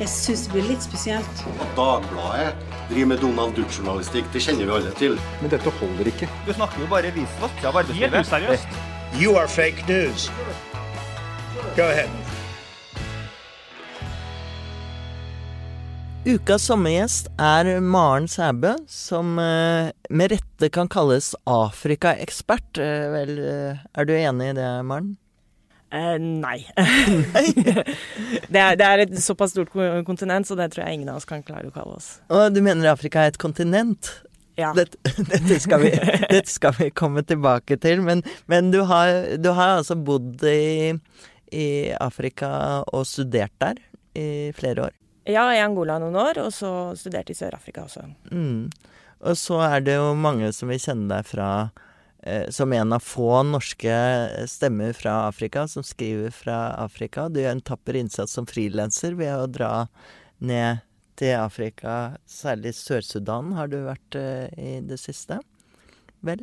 Jeg syns det blir litt spesielt. At Dagbladet driver med Donald Duck-journalistikk, det kjenner vi alle til. Men dette holder ikke. Du snakker jo bare visvask av arbeidslivet. Helt useriøst. You are fake news. Go ahead. Ukas sommergjest er Maren Sæbø, som eh, med rette kan kalles Afrikaekspert. Eh, vel, eh, er du enig i det, Maren? Eh, nei. det, er, det er et såpass stort kontinent, så det tror jeg ingen av oss kan klare å kalle oss. Og du mener Afrika er et kontinent? Ja. Dette, dette, skal vi, dette skal vi komme tilbake til, men, men du, har, du har altså bodd i, i Afrika og studert der i flere år. Ja, i Angola noen år, og så studerte i Sør-Afrika også. Mm. Og så er det jo mange som vil kjenne deg fra som en av få norske stemmer fra Afrika, som skriver fra Afrika. Du gjør en tapper innsats som frilanser ved å dra ned til Afrika, særlig Sør-Sudan har du vært eh, i det siste. Vel?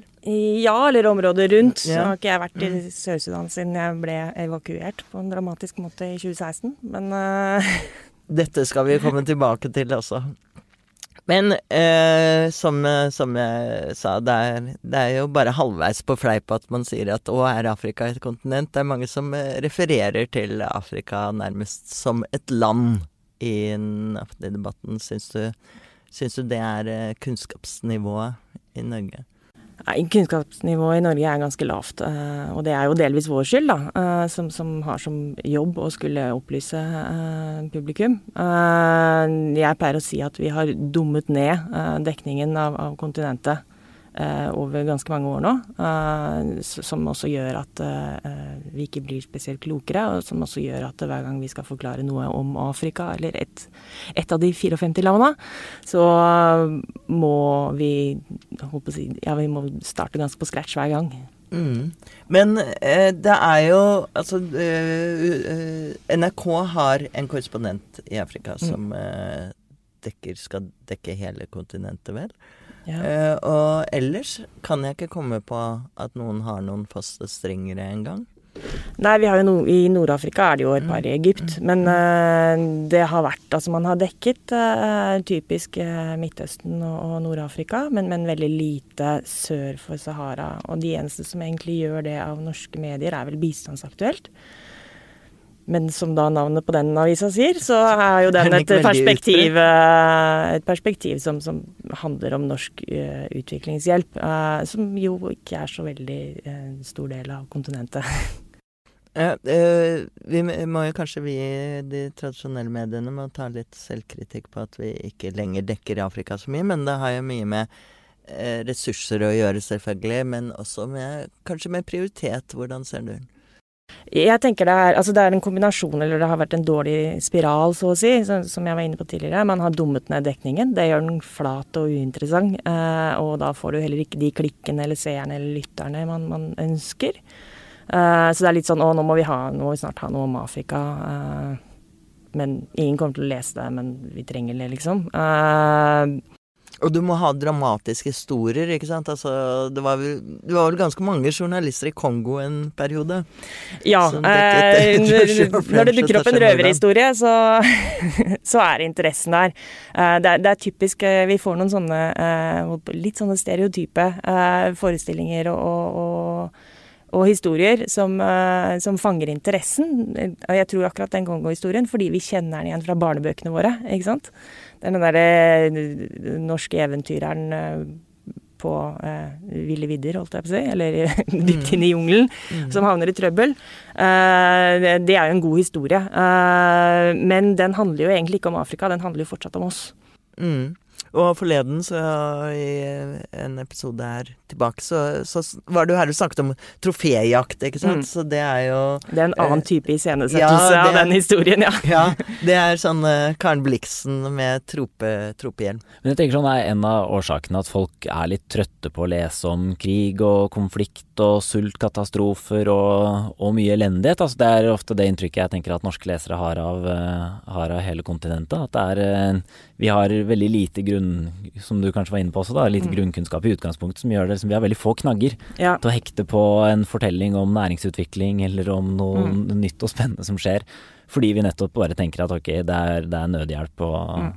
Ja, eller området rundt. Så Ja. har ikke jeg vært i Sør-Sudan siden jeg ble evakuert på en dramatisk måte i 2016. Men uh... Dette skal vi komme tilbake til også. Men eh, som, som jeg sa, det er, det er jo bare halvveis på fleip at man sier at å, er Afrika et kontinent? Det er mange som eh, refererer til Afrika nærmest som et land i den debatten. Syns du, syns du det er eh, kunnskapsnivået i Norge? Nei, Kunnskapsnivået i Norge er ganske lavt, eh, og det er jo delvis vår skyld, da, eh, som, som har som jobb å skulle opplyse eh, publikum. Jeg pleier å si at vi har dummet ned dekningen av, av kontinentet over ganske mange år nå, eh, som også gjør at eh, vi ikke blir spesielt klokere, og som også gjør at hver gang vi skal forklare noe om Afrika, eller et, et av de 54 landene, så må vi si, ja, vi må starte ganske på scratch hver gang. Mm. Men eh, det er jo Altså eh, eh, NRK har en korrespondent i Afrika som eh, dekker, skal dekke hele kontinentet, vel? Ja. Eh, og ellers kan jeg ikke komme på at noen har noen faste strengere engang. Nei, vi har jo no, i Nord-Afrika er det jo et par i Egypt, men uh, det har vært Altså man har dekket uh, typisk Midtøsten og, og Nord-Afrika, men, men veldig lite sør for Sahara. Og de eneste som egentlig gjør det av norske medier, er vel Bistandsaktuelt. Men som da navnet på den avisa sier, så er jo den et perspektiv, eh, et perspektiv som, som handler om norsk eh, utviklingshjelp. eh, som jo ikke er så veldig stor del av kontinentet. Ja, vi må jo kanskje vi de tradisjonelle mediene må ta litt selvkritikk på at vi ikke lenger dekker Afrika så mye, men det har jo mye med ressurser å gjøre, selvfølgelig, men også med kanskje med prioritet. Hvordan ser du den? Jeg tenker det er, altså det er en kombinasjon, eller det har vært en dårlig spiral, så å si, som, jeg var inne på tidligere. Man har dummet ned dekningen. Det gjør den flat og uinteressant. Eh, og da får du heller ikke de klikkene eller seerne eller lytterne man, man ønsker. Eh, så det er litt sånn å, nå må vi, ha, nå må vi snart ha noe om Afrika. Eh, men ingen kommer til å lese det, men vi trenger det, liksom. Og du må ha dramatiske historier, ikke sant? Altså, det var vel, det var vel ganske mange journalister i Kongo en periode? Ja. Eh, det. når, det dukker opp en røverhistorie, så, så er interessen der. Eh, det, er, det er typisk eh, Vi får noen sånne eh, litt sånne stereotype forestillinger og, og, og, historier som, eh, som fanger interessen. Og jeg tror akkurat den Kongo-historien fordi vi kjenner den igjen fra barnebøkene våre. ikke sant? Det er den derre norske eventyreren eh, på eh, ville vidder, holdt jeg på å si, eller dypt inne i jungelen, som havner i trøbbel. Eh, det- det er jo en god historie. Eh, men den handler jo egentlig ikke om Afrika, den handler jo fortsatt om oss. Mm. Og forleden, så i en episode her tilbake, så, så var du her og snakket om troféjakt, ikke sant? Mm. Så det er jo Det er en annen type iscenesettelse ja, av den historien, ja. Ja, det er sånn uh, Karen Blixen med trope, tropehjelm. Men jeg tenker sånn er en av årsakene at folk er litt trøtte på å lese om krig og konflikt og sultkatastrofer og, og mye elendighet. Altså det er ofte det inntrykket jeg tenker at norske lesere har av, eh, har av hele kontinentet. At det er eh, Vi har veldig lite grunn, som du kanskje var inne på også, da, lite Mm. grunnkunnskap i utgangspunktet som gjør det liksom, vi har veldig få knagger Ja. til å hekte på en fortelling om næringsutvikling eller om noe nytt og spennende som skjer. fordi vi nettopp bare tenker at ok, det er, det er nødhjelp og mm.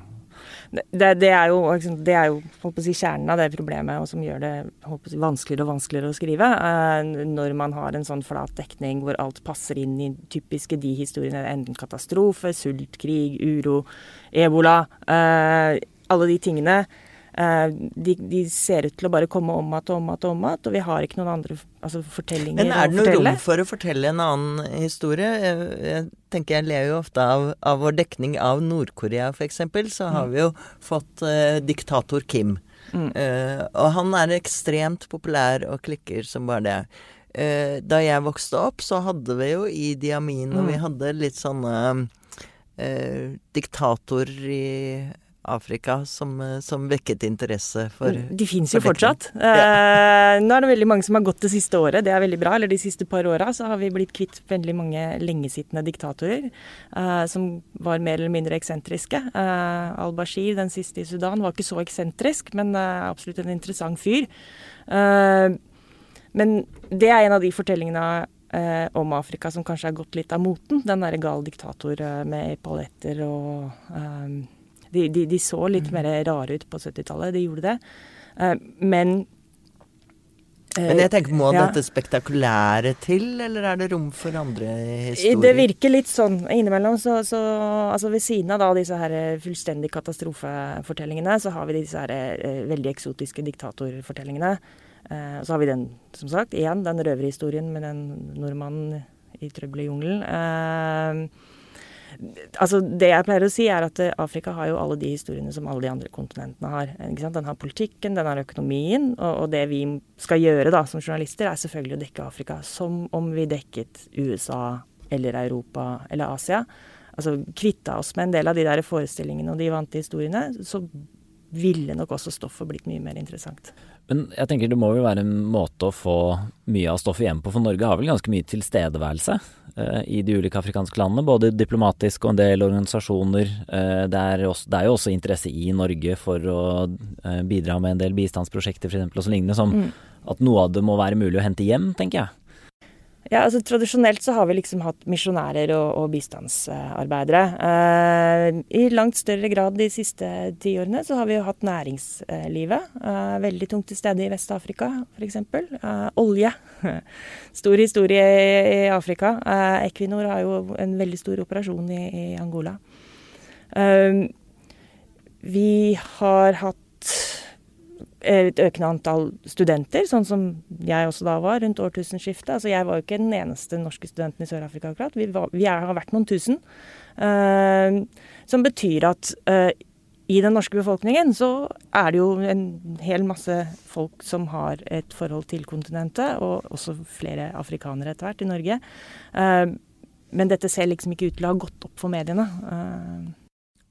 Det, det, er jo, det er jo si, kjernen av det problemet, og som gjør det si, vanskeligere og vanskeligere å skrive. Eh, når man har en sånn flat dekning hvor alt passer inn i typiske de historiene. Enten katastrofe, sult, krig, uro, ebola. Eh, alle de tingene de, de, ser ut til å bare komme om igjen og om igjen og om igjen, og vi har ikke noen andre altså, fortellinger. Men er det noe rom for å fortelle en annen historie? Jeg, jeg tenker jeg ler jo ofte av, av vår dekning av Nord-Korea, f.eks. Så har mm. vi jo fått uh, diktator Kim. Mm. Uh, og han er ekstremt populær og klikker som bare det. Uh, da jeg vokste opp, så hadde vi jo Idi Amin, og mm. vi hadde litt sånne diktatorer i Afrika som, eh, som, vekket interesse for mm, De fins jo fortsatt. Ja. Eh, nå er det veldig mange som har gått det siste året, det er veldig bra. Eller de siste par åra så har vi blitt kvitt veldig mange lengesittende diktatorer eh, som var mer eller mindre eksentriske. Eh, Al-Bashir, den siste i Sudan, var ikke så eksentrisk, men eh, absolutt en interessant fyr. Eh, men det er en av de fortellingene om Afrika som kanskje har gått litt av moten. Den derre gal diktator med paljetter og de, de, de så litt mm. mer rare ut på 70-tallet, de gjorde det. Uh, men men jeg tenker, Må ja. dette spektakulære til, eller er det rom for andre historier? Det virker litt sånn innimellom. Så, så altså Ved siden av da disse her fullstendig katastrofefortellingene, så har vi disse her eh, veldig eksotiske diktatorfortellingene. Eh, så har vi den, som sagt, igjen den røverhistorien med den nordmannen i trøbbel i jungelen. Altså, det jeg pleier å si, er at eh, Afrika har jo alle de historiene som alle de andre kontinentene har. Den har politikken, den har økonomien, og, og, det vi skal gjøre da som journalister, er selvfølgelig å dekke Afrika som om vi dekket USA eller Europa eller Asia. Altså kvitta oss med en del av de der forestillingene og de vante historiene, så ville nok også stoffet blitt mye mer interessant. Men jeg tenker det må jo være en måte å få mye av stoffet hjem på, for Norge har vel ganske mye tilstedeværelse eh, i de ulike afrikanske landene. Både diplomatisk og en del organisasjoner. Eh, det, er også, det, er jo også interesse i Norge for å eh, bidra med en del bistandsprosjekter f.eks. og så lignende, som mm. at noe av det må være mulig å hente hjem, tenker jeg. Ja, altså Tradisjonelt så har vi liksom hatt misjonærer og, og bistandsarbeidere. Eh, I langt større grad de siste ti årene så har vi jo hatt næringslivet. Eh, veldig tungt til stede i Vest-Afrika f.eks. Eh, olje. Stor historie i, i Afrika. Eh, Equinor har jo en veldig stor operasjon i, i Angola. Eh, vi har hatt et økende antall studenter, sånn som jeg også da var rundt årtusenskiftet. Altså jeg var jo ikke den eneste norske studenten i Sør-Afrika akkurat. Vi, var, vi har vært noen tusen. Uh, som betyr at uh, i den norske befolkningen så er det jo en hel masse folk som har et forhold til kontinentet, og også flere afrikanere etter hvert i Norge. Uh, men dette ser liksom ikke ut til å ha gått opp for mediene. Uh,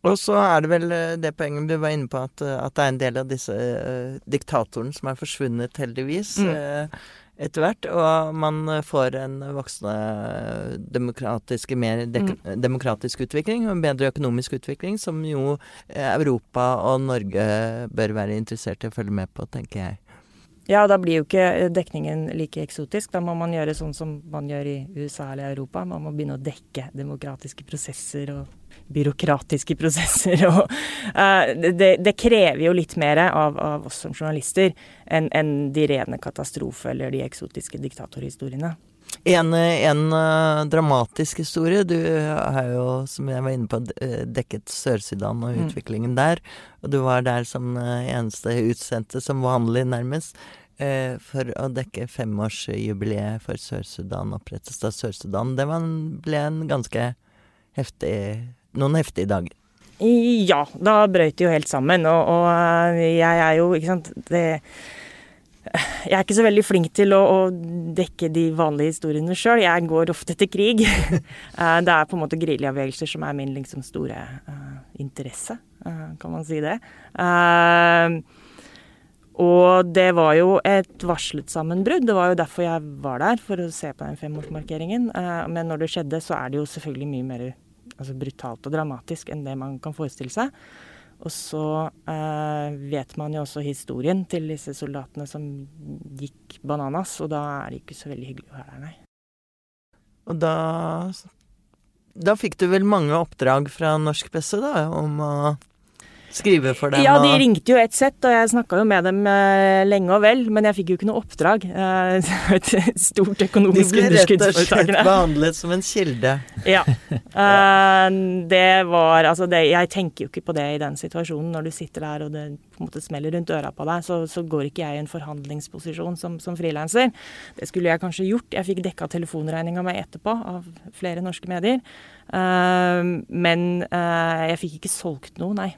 og så er det vel eh, det poenget du var inne på, at, eh, at det er en del av disse uh, diktatorene som er forsvunnet, heldigvis, mm. uh, etter hvert. Og man får en voksende demokratisk, mer mm. demokratisk utvikling, og en bedre økonomisk utvikling, som jo Europa og Norge bør være interessert i å følge med på, tenker jeg. Ja, da blir jo ikke dekningen like eksotisk. Da må man gjøre sånn som man gjør i USA eller Europa. Man må begynne å dekke demokratiske prosesser og byråkratiske prosesser. Og, uh, det, det, krever jo litt mer av, av oss som journalister enn en de rene katastrofe- eller de eksotiske diktatorhistoriene. En, en uh, dramatisk historie. Du har jo, som jeg var inne på, eh, dekket Sør-Sudan og mm. utviklingen der. Og du var der som eneste utsendte, som vanlig nærmest, for å dekke femårsjubileet for Sør-Sudan, opprettelsen av Sør-Sudan. Det var, ble en ganske heftig noen heftige dager. Ja, da brøyt det jo helt sammen. Og, og, eh, jeg er jo, ikke sant det, Jeg er ikke så veldig flink til å, å dekke de vanlige historiene sjøl. Jeg går ofte til krig. Eh, det er på en måte geriljabevegelser som er min liksom, store uh, interesse, uh, kan man si det. Uh, og det var jo et varslet sammenbrudd. Det var jo derfor jeg var der, for å se på den femårsmarkeringen. men når det skjedde, så er det jo selvfølgelig mye mer altså brutalt og dramatisk enn det man kan forestille seg. Og så eh, vet man jo også historien til disse soldatene som gikk bananas, og da er det ikke så veldig hyggelig å være der, nei. Og da da fikk du vel mange oppdrag fra norsk presse, da, om å skrive for dem? Ja, de ringte jo et sett, og jeg snakka jo med dem eh, lenge og vel, men jeg fikk jo ikke noe oppdrag. Et stort økonomisk underskudd. De ble rett og slett behandlet som en kilde. Ja. Eh, det var Altså, det, jeg tenker jo ikke på det i den situasjonen. Når du sitter der og det på en måte smeller rundt øra på deg, så, så går ikke jeg i en forhandlingsposisjon som, som frilanser. Det skulle jeg kanskje gjort. Jeg fikk dekka telefonregninga mi etterpå av flere norske medier. Eh, men eh, jeg fikk ikke solgt noe, nei.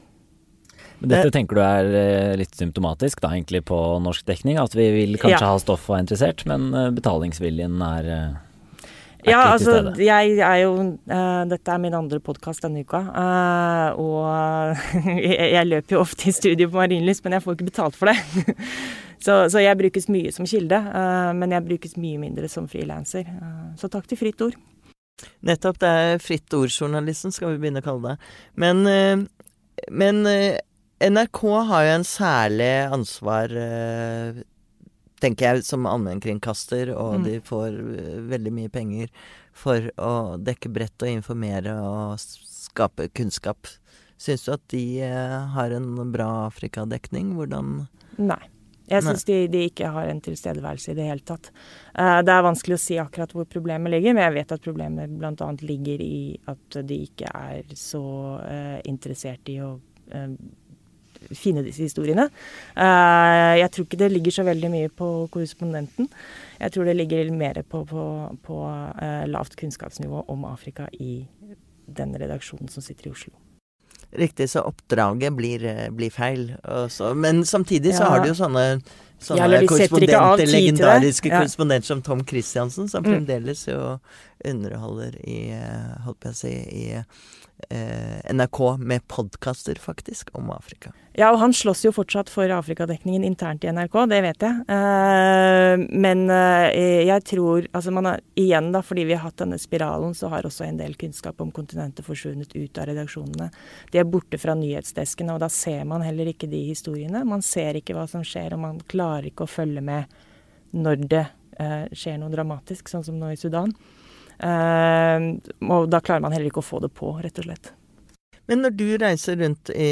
Men dette tenker du er eh, litt symptomatisk da egentlig på norsk dekning? At vi vil kanskje Ja. ha stoff og er interessert, men eh, betalingsviljen er, eh, er Ja, ikke altså, jeg er jo uh, Dette er min andre podkast denne uka. Uh, og jeg, jeg løper jo ofte i studio på Marienlyst, men jeg får ikke betalt for det. så, så jeg brukes mye som kilde, uh, men jeg brukes mye mindre som frilanser. Eh, så takk til Fritt Ord. Nettopp. Det er fritt ord-journalisten, skal vi begynne å kalle det. Men, eh, men eh, NRK har jo en særlig ansvar, eh, tenker jeg, som allmennkringkaster, og Mm. de får eh, veldig mye penger for å dekke brett og informere og skape kunnskap. Syns du at de eh, har en bra Afrikadekning? Hvordan Nei. Jeg syns de, de ikke har en tilstedeværelse i det hele tatt. Det er vanskelig å si akkurat hvor problemet ligger, men jeg vet at problemet bl.a. ligger i at de ikke er så interessert i å finne disse historiene. Eh, jeg tror ikke det ligger så veldig mye på korrespondenten. Jeg tror det ligger mer på, på, på eh, lavt kunnskapsnivå om Afrika i den redaksjonen som sitter i Oslo. Riktig, så oppdraget blir, eh, blir feil. Også. men samtidig så Ja. har du jo sånne, Ja, sånne av korrespondenter, legendariske Ja. korrespondenter som Tom Christiansen, som Mm. fremdeles jo underholder i, holdt på å si, i NRK med podkaster, faktisk, om Afrika. Ja, og han slåss jo fortsatt for Afrikadekningen internt i NRK, det vet jeg. Eh, men eh, jeg tror Altså man har igjen, da, fordi vi har hatt denne spiralen, så har også en del kunnskap om kontinentet forsvunnet ut av redaksjonene. De er borte fra nyhetsdeskene, og da ser man heller ikke de historiene. Man ser ikke hva som skjer, og man klarer ikke å følge med når det eh, skjer noe dramatisk, sånn som nå i Sudan. Eh, og da klarer man heller ikke å få det på, rett og slett. Men når du reiser rundt i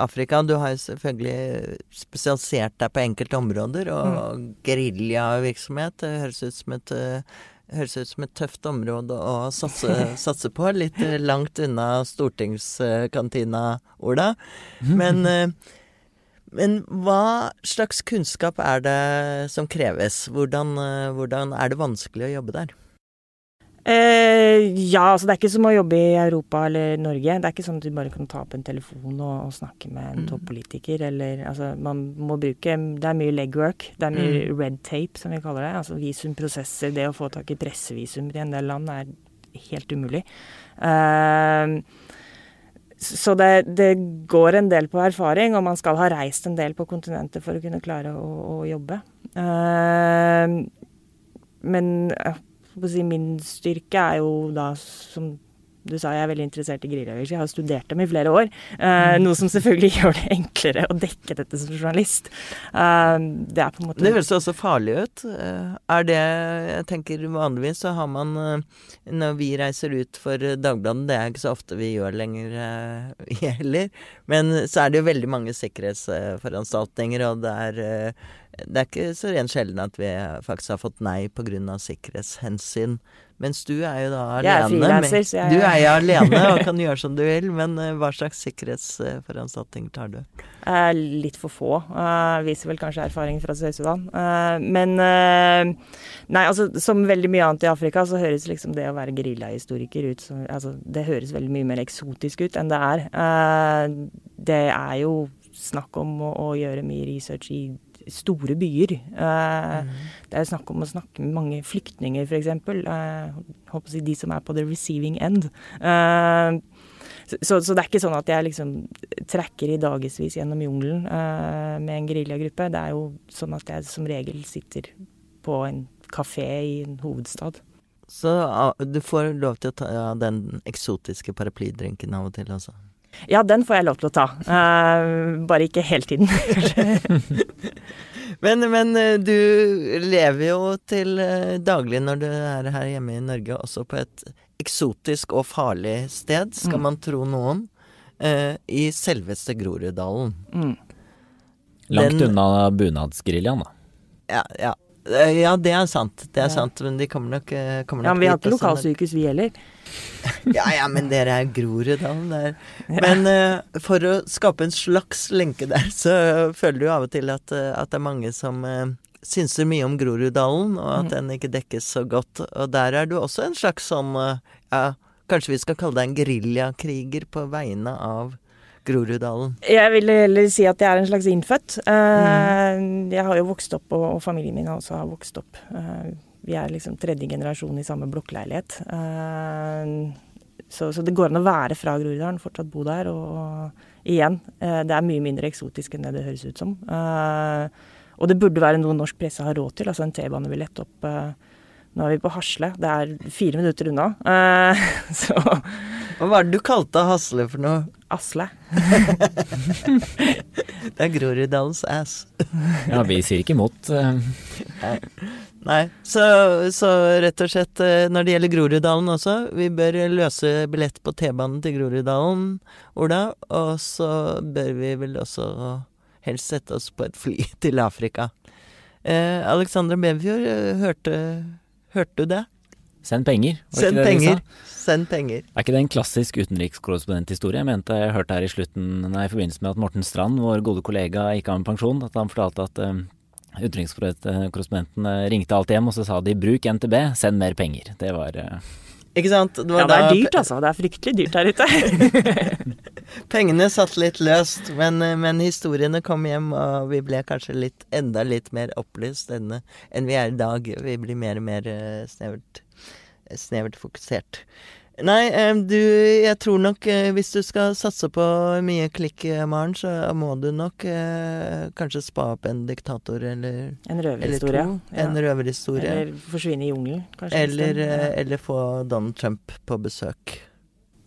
Afrika, du har jo selvfølgelig spesialisert deg på enkelte områder, og Mm. geriljavirksomhet det høres ut som et eh, Høres ut som et tøft område å satse, satse på. Litt eh, langt unna stortingskantina, Ola. Men, eh, men hva slags kunnskap er det som kreves? Hvordan, eh, hvordan er det vanskelig å jobbe der? Eh, ja, altså det er ikke som å jobbe i Europa eller Norge. Det er ikke sånn at du bare kan ta opp en telefon og, og snakke med en Mm. toppolitiker, eller altså Man må bruke Det er mye legwork. Det er mye Mm. red tape, som vi kaller det. Altså visumprosesser. Det å få tak i pressevisum i en del land er helt umulig. Eh, så det, det går en del på erfaring, og man skal ha reist en del på kontinentet for å kunne klare å, å jobbe. Eh, men si, min styrke er jo da, som du sa, jeg er veldig interessert i grilløyelser. Jeg har studert dem i flere år. eh, noe som selvfølgelig gjør det enklere å dekke dette som journalist. Eh, det er på en måte Det høres også farlig ut. Eh, Er det Jeg tenker vanligvis så har man eh, Når vi reiser ut for Dagbladet, det er ikke så ofte vi gjør lenger eh, heller, men så er det jo veldig mange sikkerhetsforanstaltninger, og det er det er ikke så rent sjelden at vi faktisk har fått nei pga. sikkerhetshensyn. Mens du er jo da alene. Jeg er frilanser, så jeg- Du er jo alene og kan gjøre som du vil, men eh, hva slags sikkerhetsforanstaltninger tar du? Eh, litt for få. eh, viser vel kanskje erfaringen fra Sør-Sudan. Eh, men Nei, altså som veldig mye annet i Afrika, så høres liksom det å være geriljahistoriker ut som altså, Det høres veldig mye mer eksotisk ut enn det er. Det er jo snakk om å, å gjøre mye research i store byer. Eh, Det er snakk om å snakke med mange flyktninger, f.eks. Uh, håper å si de som er på the receiving end. Eh, så, så det er ikke sånn at jeg liksom trekker i dagevis gjennom jungelen uh, med en geriljagruppe. Det er jo sånn at jeg som regel sitter på en kafé i en hovedstad. Så uh, du får lov til å ta ja, den eksotiske paraplydrinken av og til, altså. Ja, den får jeg lov til å ta. Uh, bare ikke hele tiden, kanskje. Men, men eh, du lever jo til eh, daglig når du er her hjemme i Norge, også på et eksotisk og farlig sted, skal Mm. man tro noen, uh, i selveste Groruddalen. Mm. Langt Den- unna bunadsgeriljaen, da. Ja, ja. Eh, Ja, det er sant. Det er Ja. sant, men de kommer nok, kommer nok Ja, men vi har ikke lokalsykehus, vi heller. Ja, ja, men dere er Groruddalen der. Men uh, for å skape en slags lenke der, så føler du av og til at, eh, at det er mange som uh, synser mye om Groruddalen, og at Mm. den ikke dekkes så godt. Og der er du også en slags sånn uh, Ja, kanskje vi skal kalle deg en geriljakriger på vegne av Groruddalen. Jeg vil heller si at jeg er en slags innfødt. Mm. Jeg har jo vokst opp, og, familien min har også vokst opp. Eh, vi er liksom tredje generasjon i samme blokkleilighet. Eh, så, så det går an å være fra Groruddalen, fortsatt bo der. Og, og igjen, eh, det er mye mindre eksotisk enn det det høres ut som. Eh, og det burde være noe norsk presse har råd til, altså en T-banebillett opp eh, Nå er vi på Hasle, det er fire minutter unna. Eh, så Hva var det du kalte Hasle for noe? Asle. Det er Groruddalens ass. Ja, vi sier ikke imot. eh, Nei, så, så rett og slett eh, når det gjelder Groruddalen også, vi bør løse billett på T-banen til Groruddalen, Ola. Og så bør vi vel også helst sette oss på et fly til Afrika. Eh, Alexandra Bevfjord, eh, hørte, hørte du det? Send penger. Send penger. Send penger. Er ikke det en klassisk utenrikskorrespondenthistorie? Jeg mente jeg hørte her i slutten, nei, i forbindelse med at Morten Strand, vår gode kollega, gikk av med pensjon, at han fortalte at uh, utenrikskorrespondenten eh, ringte alt hjem, og så sa de 'bruk NTB, send mer penger'. Det var uh... Ikke sant? Det var Ja, det er da dyrt, altså. Det er fryktelig dyrt her ute. Pengene satt litt løst, men, men historiene kom hjem, og vi ble kanskje litt, enda litt mer opplyst enn, enn vi er i dag. Vi blir mer og mer snevert, snevert fokusert. Nei, eh, du, jeg tror nok eh, hvis du skal satse på mye klikk, eh, Maren, så må du nok eh, kanskje spa opp en diktator eller, En eller røverhistorie. to. En røverhistorie. Eller forsvinne i jungelen, kanskje. Eller, Ja, eller få Donald Trump på besøk.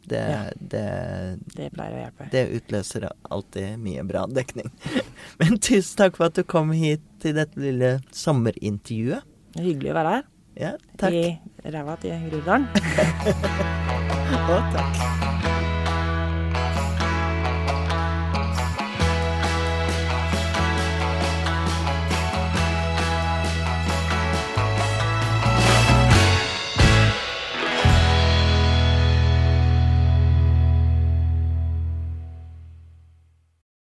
Det, Ja. det, det pleier å hjelpe. det utløser alltid mye bra dekning. Men tusen takk for at du kom hit til dette lille sommerintervjuet. Det er hyggelig å være her. Ja, takk. I ræva til Groruddalen. Og takk.